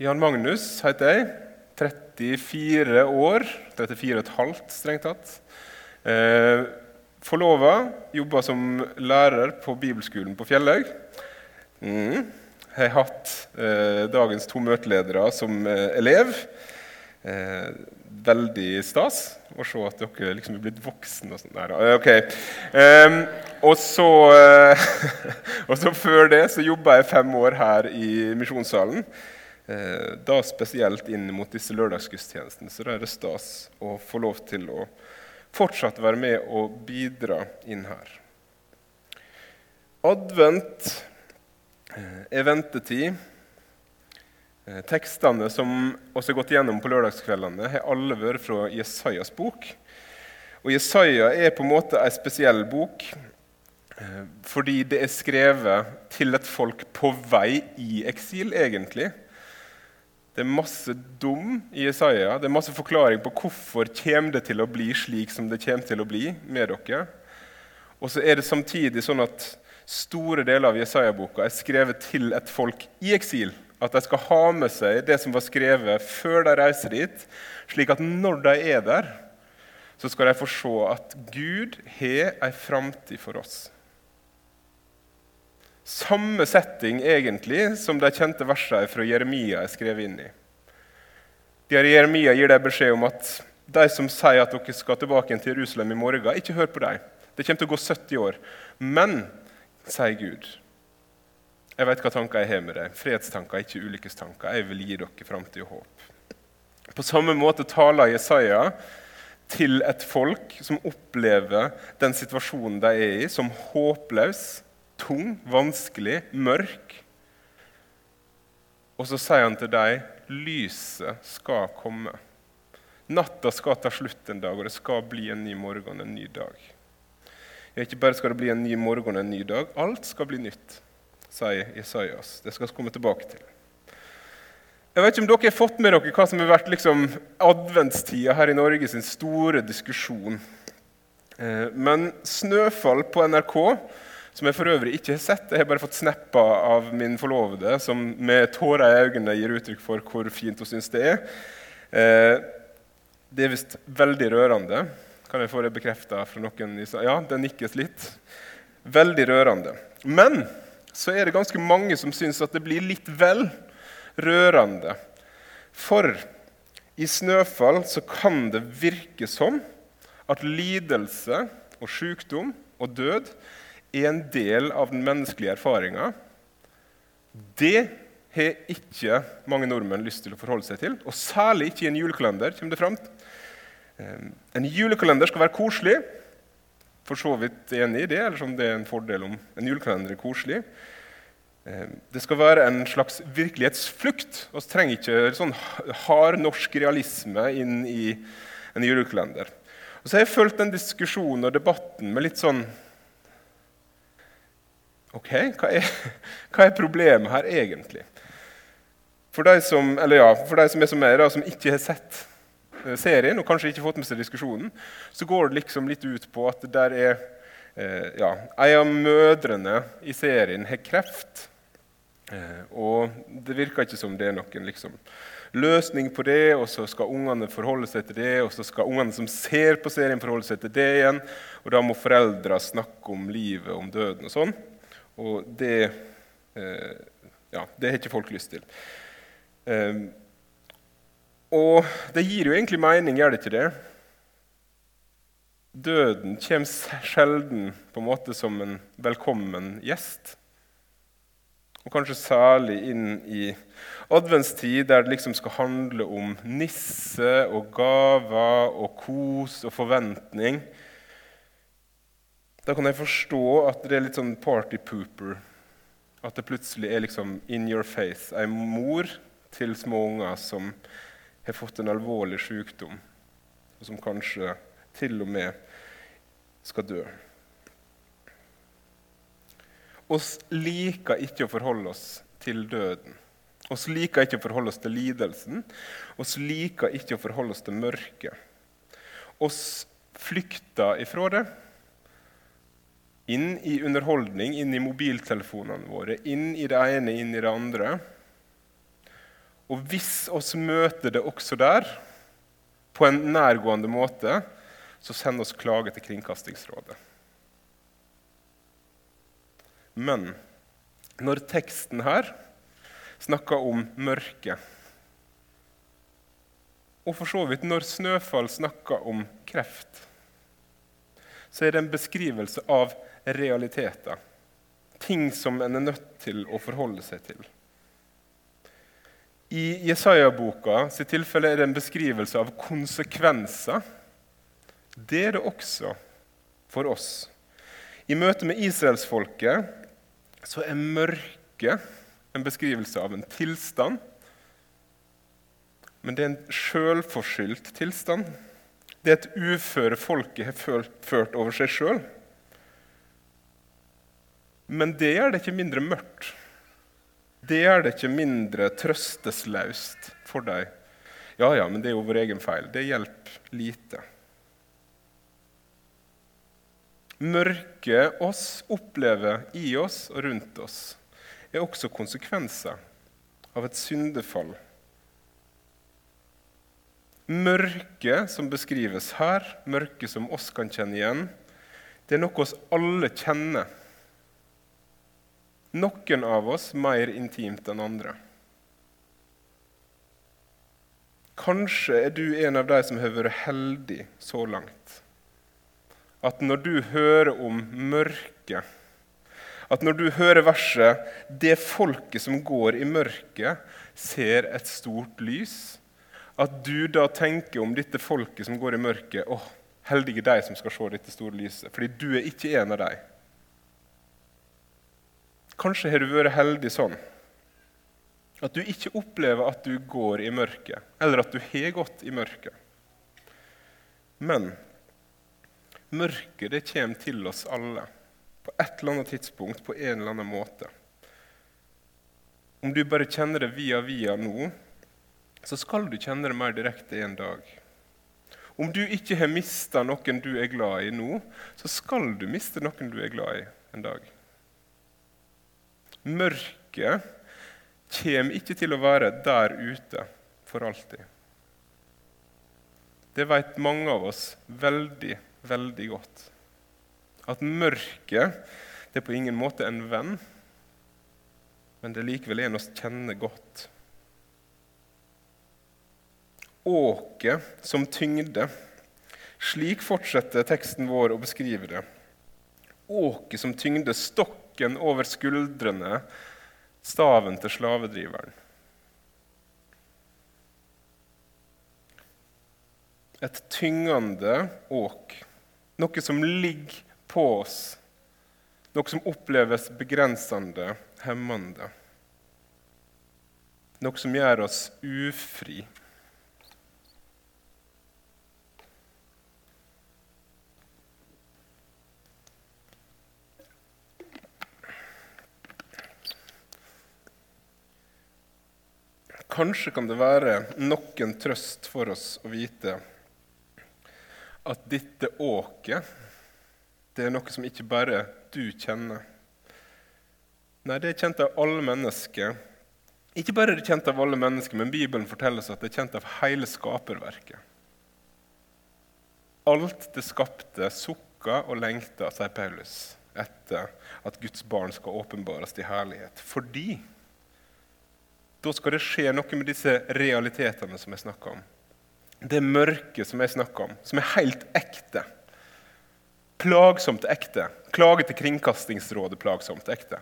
Jan Magnus heter jeg. 34 år. 34,5 strengt tatt. Eh, Forlova. Jobba som lærer på bibelskolen på Fjellhaug. Mm. Jeg har hatt eh, dagens to møteledere som eh, elev. Eh, veldig stas å se at dere liksom er blitt voksne. og sånt der. Eh, ok. Um, og, så, uh, og så før det så jobba jeg fem år her i Misjonssalen. Uh, da spesielt inn mot disse lørdagsgudstjenestene. Så da er det stas å få lov til å fortsatt være med og bidra inn her. Advent er ventetid. Eh, tekstene som vi har gått gjennom på lørdagskveldene, har alle vært fra Jesajas bok. Og Jesaja er på en måte en spesiell bok eh, fordi det er skrevet til et folk på vei i eksil, egentlig. Det er masse dum i Jesaja. Det er masse forklaring på hvorfor kommer det til å bli slik som det kommer til å bli med dere. Og så er det samtidig sånn at store deler av Jesaja-boka er skrevet til et folk i eksil at de skal ha med seg det som var skrevet før de reiser dit, slik at når de er der, så skal de få se at Gud har ei framtid for oss. Samme setting egentlig som de kjente versene fra Jeremia er skrevet inn i. Der Jeremia gir dem beskjed om at de som sier at dere skal tilbake til Jerusalem i morgen, ikke hør på dem. Det kommer til å gå 70 år. Men, sier Gud, jeg vet hva tanker jeg har med deg. Fredstanker, ikke ulykkestanker. Jeg vil gi dere framtid og håp. På samme måte taler Jesaja til et folk som opplever den situasjonen de er i, som håpløs, tung, vanskelig, mørk. Og så sier han til dem lyset skal komme. Natta skal ta slutt en dag, og det skal bli en ny morgen, en ny dag. Ja, ikke bare skal det bli en ny morgen, en ny dag. Alt skal bli nytt sier Isaias. Det skal vi komme tilbake til. Jeg vet ikke om dere har fått med dere hva som har vært liksom adventstida her i Norge sin store diskusjon. Eh, men 'Snøfall' på NRK, som jeg for øvrig ikke har sett Jeg har bare fått snappa av min forlovede, som med tårer i øynene gir uttrykk for hvor fint hun syns det er. Eh, det er visst veldig rørende. Kan jeg få det bekrefta fra noen? Ja, det nikkes litt. Veldig rørende. Men så er det ganske mange som syns at det blir litt vel rørende. For i snøfall så kan det virke som at lidelse og sykdom og død er en del av den menneskelige erfaringa. Det har ikke mange nordmenn lyst til å forholde seg til, og særlig ikke i en julekalender. kommer det frem. Ehm, en julekalender skal være koselig, for så vidt enig i det, eller som det er en fordel om en julekalender er koselig. Eh, det skal være en slags virkelighetsflukt. Vi trenger ikke sånn hard norsk realisme inn i en julekalender. Og så har jeg fulgt den diskusjonen og debatten med litt sånn Ok, hva er, hva er problemet her egentlig? For de som, ja, for de som er som meg, da, som ikke har sett Eh, serien og kanskje ikke fått med seg diskusjonen, så går det liksom litt ut på at der er eh, ja, En av mødrene i serien har kreft. Eh, og det virker ikke som det er noen liksom, løsning på det, og så skal ungene forholde seg til det, og så skal ungene som ser på serien, forholde seg til det igjen. Og da må foreldra snakke om livet, om døden og sånn. Og det, eh, ja, det har ikke folk lyst til. Eh, og det gir jo egentlig mening, gjør det ikke det? Døden kommer sjelden på en måte som en velkommen gjest. Og kanskje særlig inn i adventstid, der det liksom skal handle om nisse og gaver og kos og forventning. Da kan jeg forstå at det er litt sånn party pooper. At det plutselig er liksom in your face. Ei mor til små unger som har fått en alvorlig sykdom, og som kanskje til og med skal dø. Oss liker ikke å forholde oss til døden. Oss liker ikke å forholde oss til lidelsen. Oss liker ikke å forholde oss til mørket. Oss flykter ifra det. Inn i underholdning, inn i mobiltelefonene våre, inn i det ene, inn i det andre. Og hvis oss møter det også der, på en nærgående måte, så send oss klage til Kringkastingsrådet. Men når teksten her snakker om mørke, og for så vidt når Snøfall snakker om kreft, så er det en beskrivelse av realiteter. Ting som en er nødt til å forholde seg til. I Jesaja-boka sitt tilfelle er det en beskrivelse av konsekvenser. Det er det også for oss. I møte med israelsfolket så er mørket en beskrivelse av en tilstand. Men det er en sjølforskyldt tilstand. Det er et uføre folket har ført over seg sjøl. Men det gjør det ikke mindre mørkt. Det gjør det ikke mindre trøstesløst for deg. Ja, ja, men det er jo vår egen feil. Det hjelper lite. Mørket oss opplever i oss og rundt oss, er også konsekvenser av et syndefall. Mørket som beskrives her, mørket som oss kan kjenne igjen, det er noe oss alle kjenner. Noen av oss mer intimt enn andre. Kanskje er du en av de som har vært heldig så langt at når du hører om mørket At når du hører verset 'Det folket som går i mørket, ser et stort lys', at du da tenker om dette folket som går i mørket 'Å, heldige de som skal se dette store lyset', fordi du er ikke en av dem. Kanskje har du vært heldig sånn at du ikke opplever at du går i mørket, eller at du har gått i mørket. Men Mørket det kommer til oss alle på et eller annet tidspunkt, på en eller annen måte. Om du bare kjenner det via via nå, så skal du kjenne det mer direkte en dag. Om du ikke har mista noen du er glad i nå, så skal du miste noen du er glad i en dag. Mørket kommer ikke til å være der ute for alltid. Det vet mange av oss veldig veldig godt. At mørket det er på ingen måte en venn, men det er likevel en vi kjenner godt. Åket som tyngde. Slik fortsetter teksten vår å beskrive det. Åket som tyngde stokken over skuldrene, staven til slavedriveren. Et tyngende åk noe som ligger på oss, noe som oppleves begrensende, hemmende. Noe som gjør oss ufri. Kanskje kan det være noen trøst for oss å vite at dette åket det er noe som ikke bare du kjenner. Nei, det er kjent av alle mennesker. Ikke bare er det kjent av alle mennesker, men Bibelen forteller oss at det er kjent av hele skaperverket. Alt det skapte, sukker og lengter, sier Paulus, etter at Guds barn skal åpenbares til herlighet. Fordi da skal det skje noe med disse realitetene som jeg snakker om det mørket som jeg snakker om, som er helt ekte. Plagsomt ekte. Klage til Kringkastingsrådet plagsomt ekte.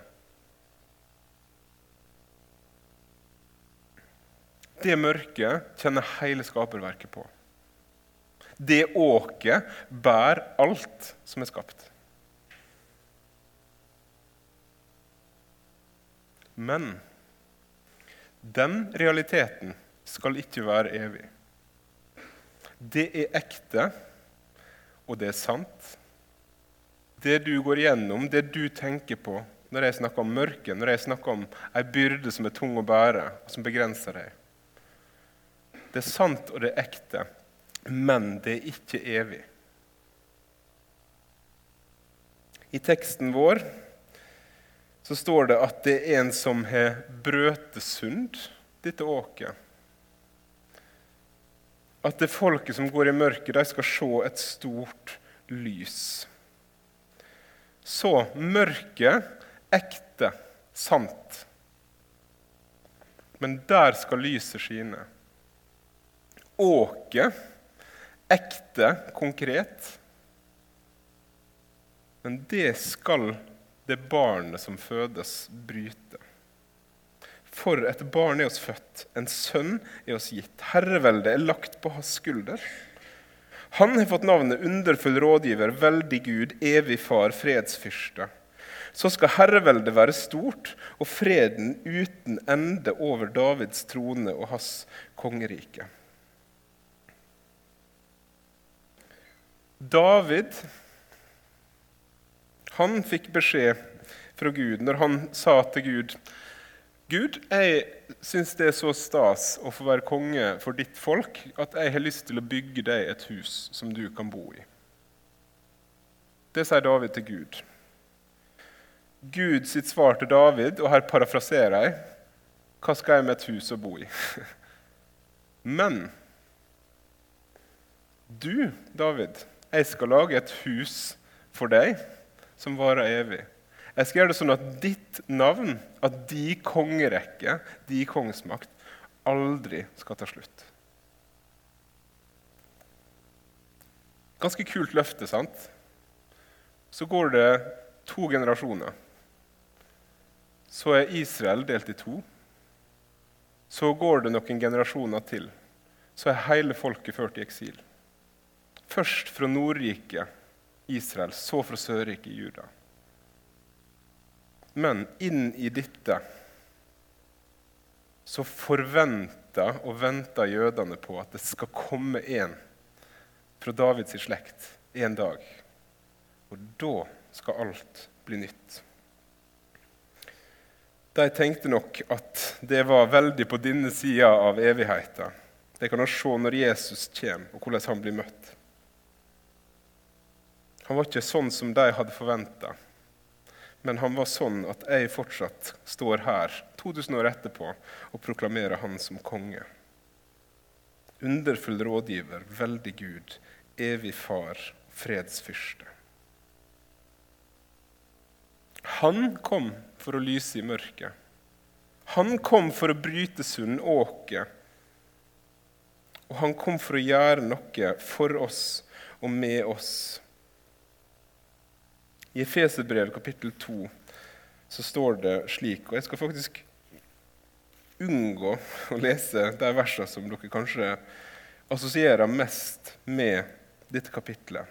Det mørket kjenner hele skaperverket på. Det åket bærer alt som er skapt. Men den realiteten skal ikke være evig. Det er ekte, og det er sant. Det du går igjennom, det du tenker på når jeg snakker om mørket, når jeg snakker om ei byrde som er tung å bære, og som begrenser deg. Det er sant, og det er ekte, men det er ikke evig. I teksten vår så står det at det er en som har brøtet synd dette åket. At det folket som går i mørket, de skal se et stort lys. Så mørket, ekte, sant. Men der skal lyset skine. Åket, ekte, konkret. Men det skal det barnet som fødes, bryte. For et barn er oss født, en sønn er oss gitt. Herreveldet er lagt på hans skulder. Han har fått navnet underfull rådgiver, veldig Gud, evig far, fredsfyrste. Så skal herreveldet være stort og freden uten ende over Davids trone og hans kongerike. David han fikk beskjed fra Gud når han sa til Gud Gud, jeg syns det er så stas å få være konge for ditt folk at jeg har lyst til å bygge deg et hus som du kan bo i. Det sier David til Gud. Gud sitt svar til David, og her parafraserer jeg Hva skal jeg med et hus å bo i? Men du, David, jeg skal lage et hus for deg som varer evig. Jeg skal gjøre det sånn at ditt navn, at de kongerekke, de kongsmakt, aldri skal ta slutt. Ganske kult løfte, sant? Så går det to generasjoner. Så er Israel delt i to. Så går det noen generasjoner til. Så er hele folket ført i eksil. Først fra Nordriket, Israel, så fra Sørriket, Juda. Men inn i dette så forventer og venter jødene på at det skal komme en fra Davids slekt en dag. Og da skal alt bli nytt. De tenkte nok at det var veldig på denne sida av evigheten. Det kan man se når Jesus kommer, og hvordan han blir møtt. Han var ikke sånn som de hadde forventa. Men han var sånn at jeg fortsatt står her 2000 år etterpå og proklamerer han som konge. Underfull rådgiver, veldig Gud, evig far, fredsfyrste. Han kom for å lyse i mørket. Han kom for å bryte sundåket. åke. Og han kom for å gjøre noe for oss og med oss. I Efeserbrevet kapittel 2 så står det slik, og jeg skal faktisk unngå å lese de versene som dere kanskje assosierer mest med dette kapitlet.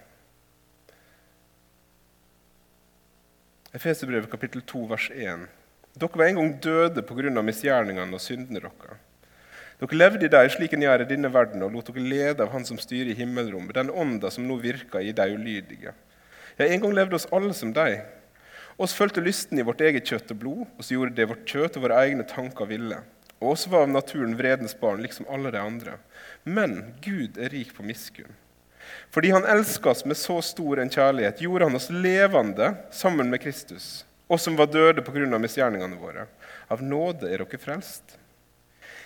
Efeserbrevet kapittel 2 vers 1. Dere var en gang døde pga. misgjerningene og syndene deres. Dere levde i deg slik en gjør i denne verden, og lot dere lede av Han som styrer i himmelrommet, den ånda som nå virker i de ulydige. Ja, En gang levde oss alle som deg. Oss fulgte lysten i vårt eget kjøtt og blod, og så gjorde det vårt kjøtt og våre egne tanker ville. Og oss var av naturen vredens barn, liksom alle de andre. Men Gud er rik på miskunn. Fordi Han elska oss med så stor en kjærlighet, gjorde Han oss levende sammen med Kristus, oss som var døde pga. misgjerningene våre. Av nåde er dere frelst.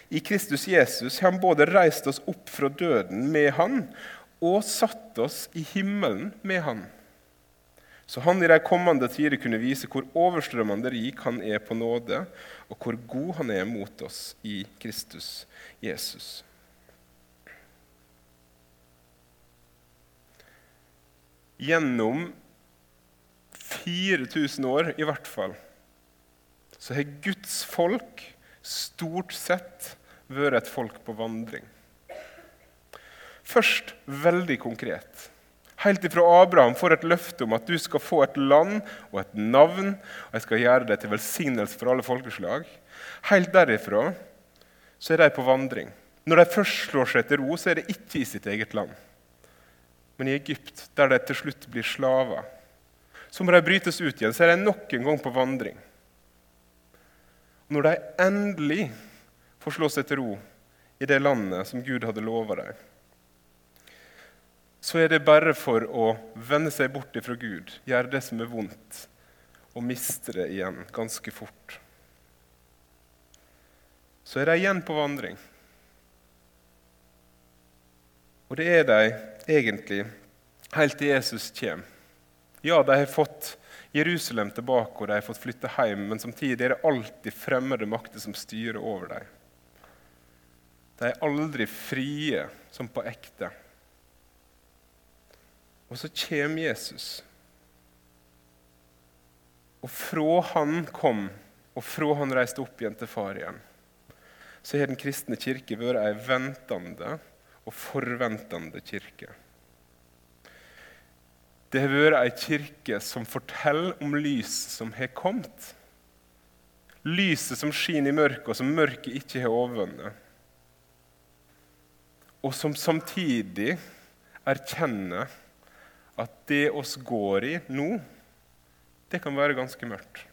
I Kristus Jesus har Han både reist oss opp fra døden med Han og satt oss i himmelen med Han så han i de kommende tider kunne vise hvor overstrømmende rik han er på nåde, og hvor god han er mot oss i Kristus Jesus. Gjennom 4000 år i hvert fall så har Guds folk stort sett vært et folk på vandring. Først veldig konkret. Helt ifra Abraham får et løfte om at du skal få et land og et navn, og jeg skal gjøre det til velsignelse for alle folkeslag. Helt derifra så er de på vandring. Når de først slår seg til ro, så er det ikke i sitt eget land, men i Egypt, der de til slutt blir slaver. Så må de brytes ut igjen, så er de nok en gang på vandring. Når de endelig får slå seg til ro i det landet som Gud hadde lova dem, så er det bare for å vende seg bort fra Gud, gjøre det som er vondt, og miste det igjen ganske fort. så er de igjen på vandring. Og det er de egentlig helt til Jesus kommer. Ja, de har fått Jerusalem tilbake, og de har fått flytte hjem, men samtidig er det alltid fremmede makter som styrer over dem. De er aldri frie som på ekte. Og så kommer Jesus. Og fra han kom, og fra han reiste opp igjen til far igjen, så har Den kristne kirke vært ei ventende og forventende kirke. Det har vært ei kirke som forteller om lyset som har kommet. Lyset som skinner i mørket, og som mørket ikke har overvunnet. Og som samtidig erkjenner at det oss går i nå, det kan være ganske mørkt.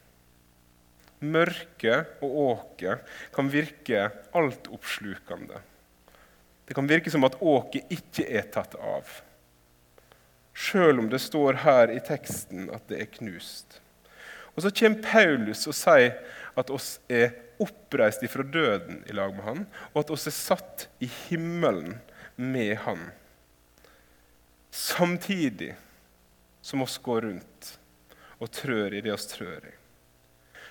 Mørket og åket kan virke altoppslukende. Det kan virke som at åket ikke er tatt av, sjøl om det står her i teksten at det er knust. Og Så kommer Paulus og sier at oss er oppreist ifra døden i lag med han, og at oss er satt i himmelen med han. Samtidig som oss går rundt og trør i det oss trør i.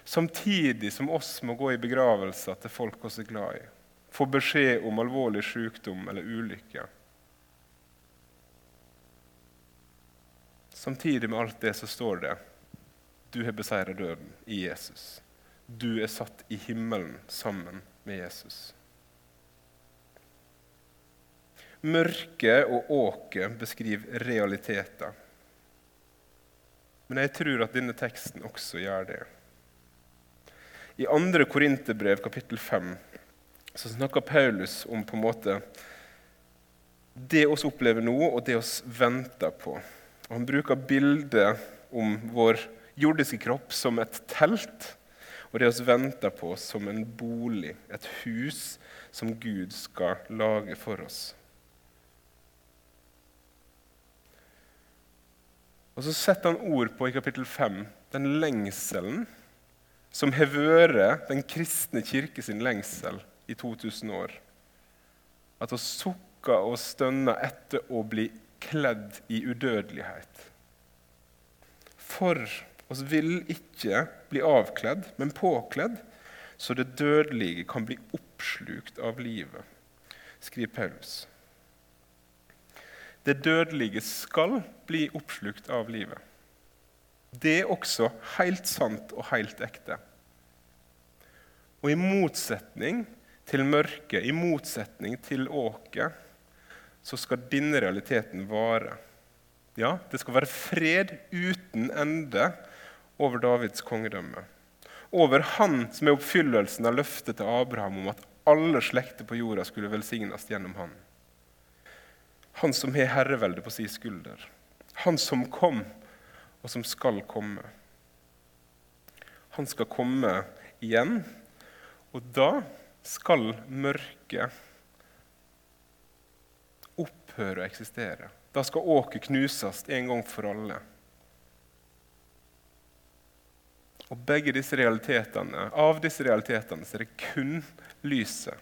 Samtidig som oss må gå i begravelser til folk oss er glad i. Få beskjed om alvorlig sykdom eller ulykke. Samtidig med alt det så står det du har beseiret døden i Jesus. Du er satt i himmelen sammen med Jesus. Mørke og åke beskriver realiteter. Men jeg tror at denne teksten også gjør det. I 2. Korinterbrev, kapittel 5, så snakker Paulus om på en måte det oss opplever nå, og det oss venter på. Og han bruker bildet om vår jordiske kropp som et telt, og det oss venter på som en bolig, et hus som Gud skal lage for oss. Og så setter han ord på i kapittel 5 den lengselen som har vært den kristne kirke sin lengsel i 2000 år. At vi sukker og stønner etter å bli kledd i udødelighet. For oss vil ikke bli avkledd, men påkledd, så det dødelige kan bli oppslukt av livet, skriver Paulus. Det dødelige skal bli oppslukt av livet. Det er også helt sant og helt ekte. Og i motsetning til mørket, i motsetning til åket, så skal denne realiteten vare. Ja, det skal være fred uten ende over Davids kongedømme. Over han som er oppfyllelsen av løftet til Abraham om at alle slekter på jorda skulle velsignes gjennom han. Han som har herreveldet på sin skulder. Han som kom, og som skal komme. Han skal komme igjen, og da skal mørket opphøre å eksistere. Da skal åket knuses en gang for alle. Og begge disse realitetene, Av disse realitetene så er det kun lyset.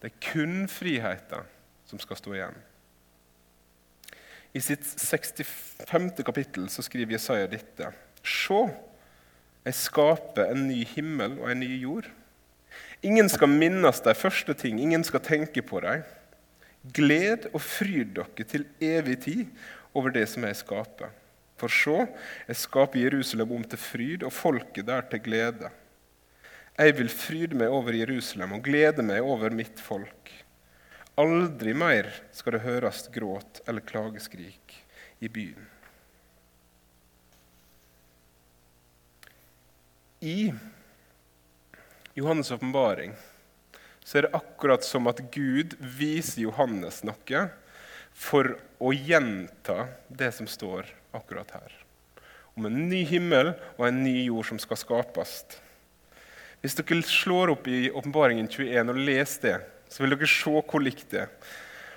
Det er kun friheten som skal stå igjen. I sitt 65. kapittel så skriver Jesaja dette.: Se, jeg skaper en ny himmel og en ny jord. Ingen skal minnes de første ting, ingen skal tenke på dem. Gled og fryd dere til evig tid over det som jeg skaper. For se, jeg skaper Jerusalem om til fryd, og folket der til glede. Jeg vil fryde meg over Jerusalem og glede meg over mitt folk. Aldri mer skal det høres gråt eller klageskrik i byen. I Johannes' åpenbaring er det akkurat som at Gud viser Johannes noe for å gjenta det som står akkurat her. Om en ny himmel og en ny jord som skal skapes. Hvis dere slår opp i Åpenbaringen 21 og leser det, så vil dere se hvor likt det er.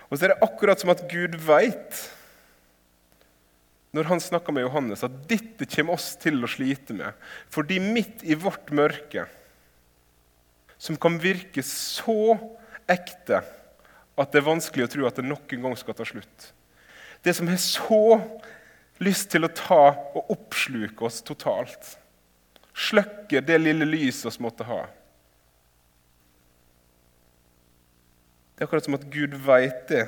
Og så er det akkurat som at Gud veit, når han snakker med Johannes, at dette kommer oss til å slite med. Fordi midt i vårt mørke som kan virke så ekte at det er vanskelig å tro at det noen gang skal ta slutt. Det som har så lyst til å ta og oppsluke oss totalt. Slukke det lille lyset vi måtte ha. Det er akkurat som at Gud veit det.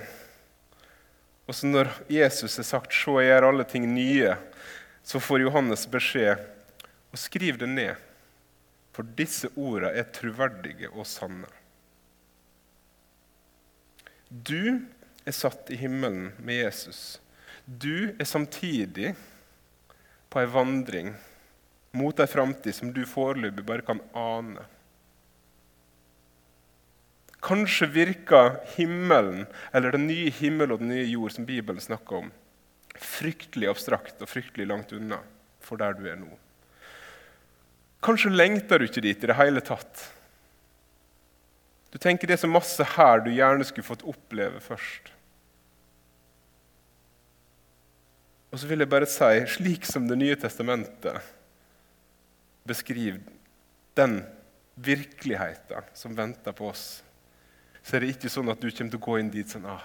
Og så når Jesus har sagt 'Se, jeg gjør alle ting nye', så får Johannes beskjed og skriv det ned. For disse ordene er troverdige og sanne. Du er satt i himmelen med Jesus. Du er samtidig på ei vandring mot ei framtid som du foreløpig bare kan ane. Kanskje virker himmelen, eller den nye himmel og den nye jord, som Bibelen snakker om, fryktelig abstrakt og fryktelig langt unna for der du er nå. Kanskje lengter du ikke dit i det hele tatt. Du tenker det er så masse her du gjerne skulle fått oppleve først. Og så vil jeg bare si, slik som Det nye testamentet beskriver den virkeligheten som venter på oss, så er det ikke sånn at du kommer til å gå inn dit sånn ah,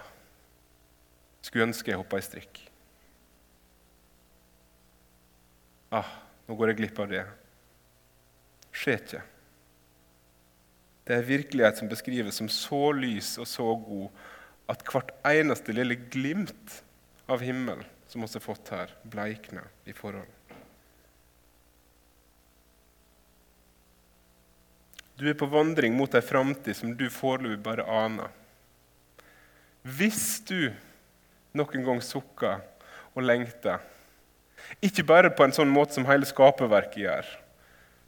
Skulle ønske jeg hoppa i strikk. Ah, nå går jeg glipp av det. Skjer ikke. Det er virkelighet som beskrives som så lys og så god at hvert eneste lille glimt av himmel som vi har fått her, bleikner i forhold. Du er på vandring mot ei framtid som du foreløpig bare aner. Hvis du noen gang sukker og lengter, ikke bare på en sånn måte som hele skaperverket gjør,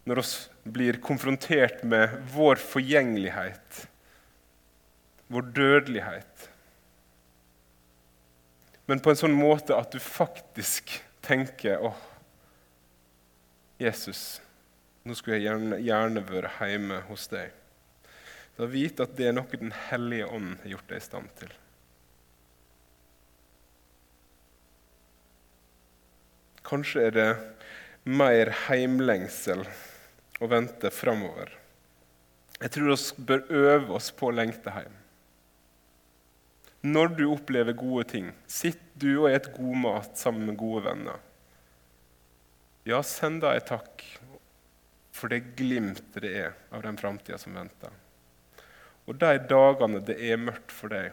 når vi blir konfrontert med vår forgjengelighet, vår dødelighet, men på en sånn måte at du faktisk tenker åh, Jesus, nå skulle jeg gjerne, gjerne vært hjemme hos deg. Da vite at det er noe Den hellige ånd har gjort deg i stand til. Kanskje er det mer heimlengsel å vente framover. Jeg tror vi bør øve oss på å lengte hjem. Når du opplever gode ting, sitter du og et god mat sammen med gode venner. Ja, send da en takk for det glimtet det er av den framtida som venter. Og de dagene det er mørkt for deg,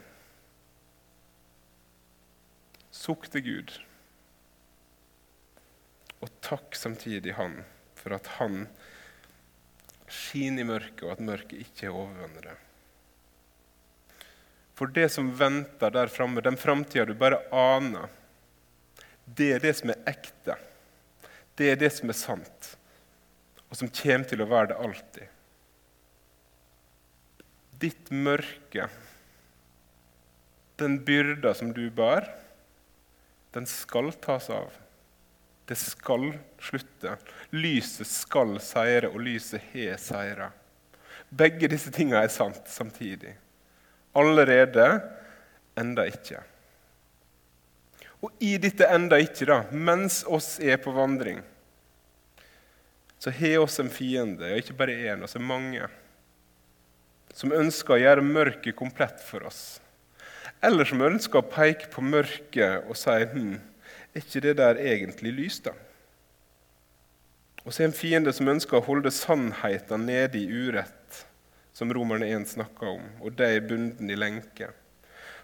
sukk til Gud. Og takk samtidig Han for at Han skinner i mørket, og at mørket ikke er det. For det som venter der framme, den framtida du bare aner, det er det som er ekte. Det er det som er sant, og som kommer til å være det alltid. Ditt mørke, den byrda som du bærer, den skal tas av. Det skal slutte. Lyset skal seire, og lyset har seira. Begge disse tingene er sant samtidig allerede, enda ikke. Og i dette enda ikke, da, mens oss er på vandring, så har oss en fiende, og ikke bare én, er mange, som ønsker å gjøre mørket komplett for oss. Eller som ønsker å peke på mørket og si hm, er ikke det der egentlig lys, da? Og så er en fiende som ønsker å holde sannheten nede i urett som Romerne 1 snakker om, og de er bunden i lenke.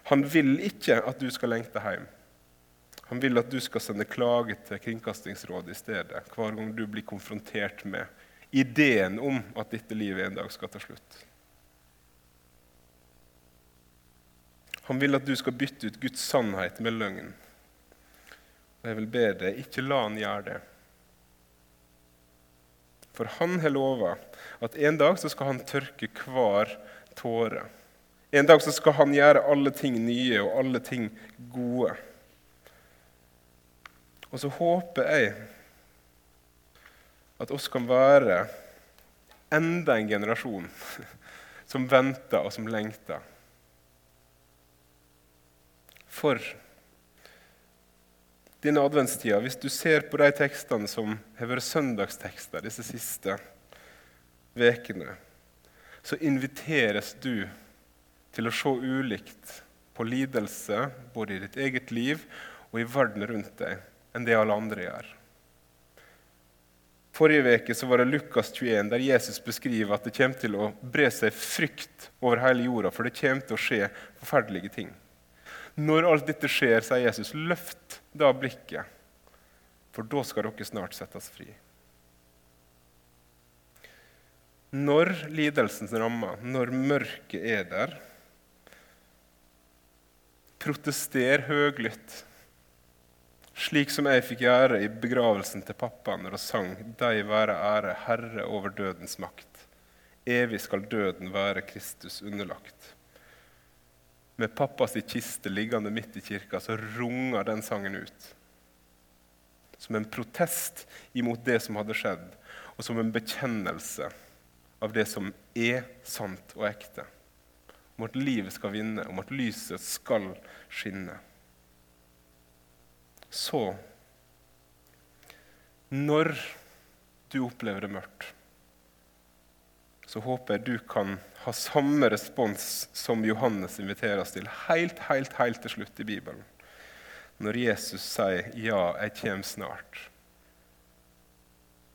Han vil ikke at du skal lengte hjem. Han vil at du skal sende klage til Kringkastingsrådet i stedet hver gang du blir konfrontert med ideen om at dette livet en dag skal ta slutt. Han vil at du skal bytte ut Guds sannhet med løgn. Og jeg vil be deg, ikke la han gjøre det. For han har lova at en dag så skal han tørke hver tåre. En dag så skal han gjøre alle ting nye og alle ting gode. Og så håper jeg at oss kan være enda en generasjon som venter og som lengter. For denne adventstida, hvis du ser på de tekstene som har vært søndagstekster disse siste ukene, så inviteres du til å se ulikt på lidelse, både i ditt eget liv og i verden rundt deg, enn det alle andre gjør. Forrige uke var det Lukas 21, der Jesus beskriver at det kommer til å bre seg frykt over hele jorda, for det kommer til å skje forferdelige ting. Når alt dette skjer, sier Jesus, løft da blikket, for da skal dere snart settes fri. Når lidelsen rammer, når mørket er der, protester høglytt slik som jeg fikk gjøre i begravelsen til pappa når han sang 'Deg være ære, Herre over dødens makt'. Evig skal døden være Kristus underlagt. Med pappas kiste liggende midt i kirka så runger den sangen ut. Som en protest imot det som hadde skjedd, og som en bekjennelse av det som er sant og ekte. Om at livet skal vinne, om at lyset skal skinne. Så når du opplever det mørkt, så håper jeg du kan ha samme respons som Johannes inviterer oss til helt, helt, helt til slutt i Bibelen. Når Jesus sier 'Ja, jeg kommer snart',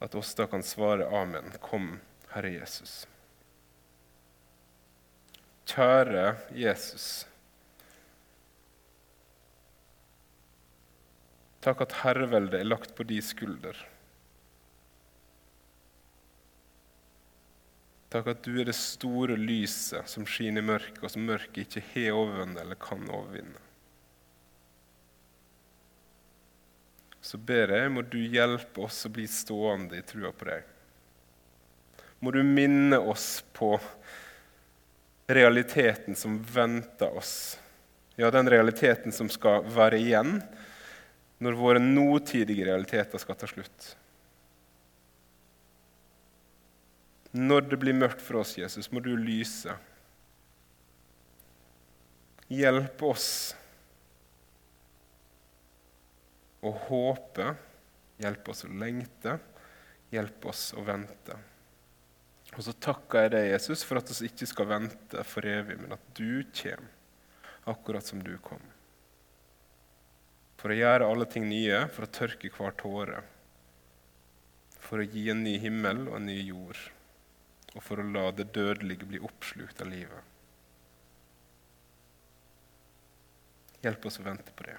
at oss da kan svare 'Amen'. Kom, Herre Jesus. Kjære Jesus. Takk at herreveldet er lagt på de skulder. Takk at du er det store lyset som skinner i mørket, og som mørket ikke har overvunnet eller kan overvinne. Så ber jeg, må du hjelpe oss å bli stående i trua på deg. Må du minne oss på realiteten som venter oss. Ja, den realiteten som skal være igjen, når våre nåtidige realiteter skal ta slutt. Når det blir mørkt for oss, Jesus, må du lyse. Hjelp oss å håpe, hjelp oss å lengte, hjelp oss å vente. Og så takker jeg deg, Jesus, for at vi ikke skal vente for evig, men at du kommer, akkurat som du kom for å gjøre alle ting nye, for å tørke hver tåre, for å gi en ny himmel og en ny jord, og for å la det dødelige bli oppslukt av livet. Hjelp oss å vente på det.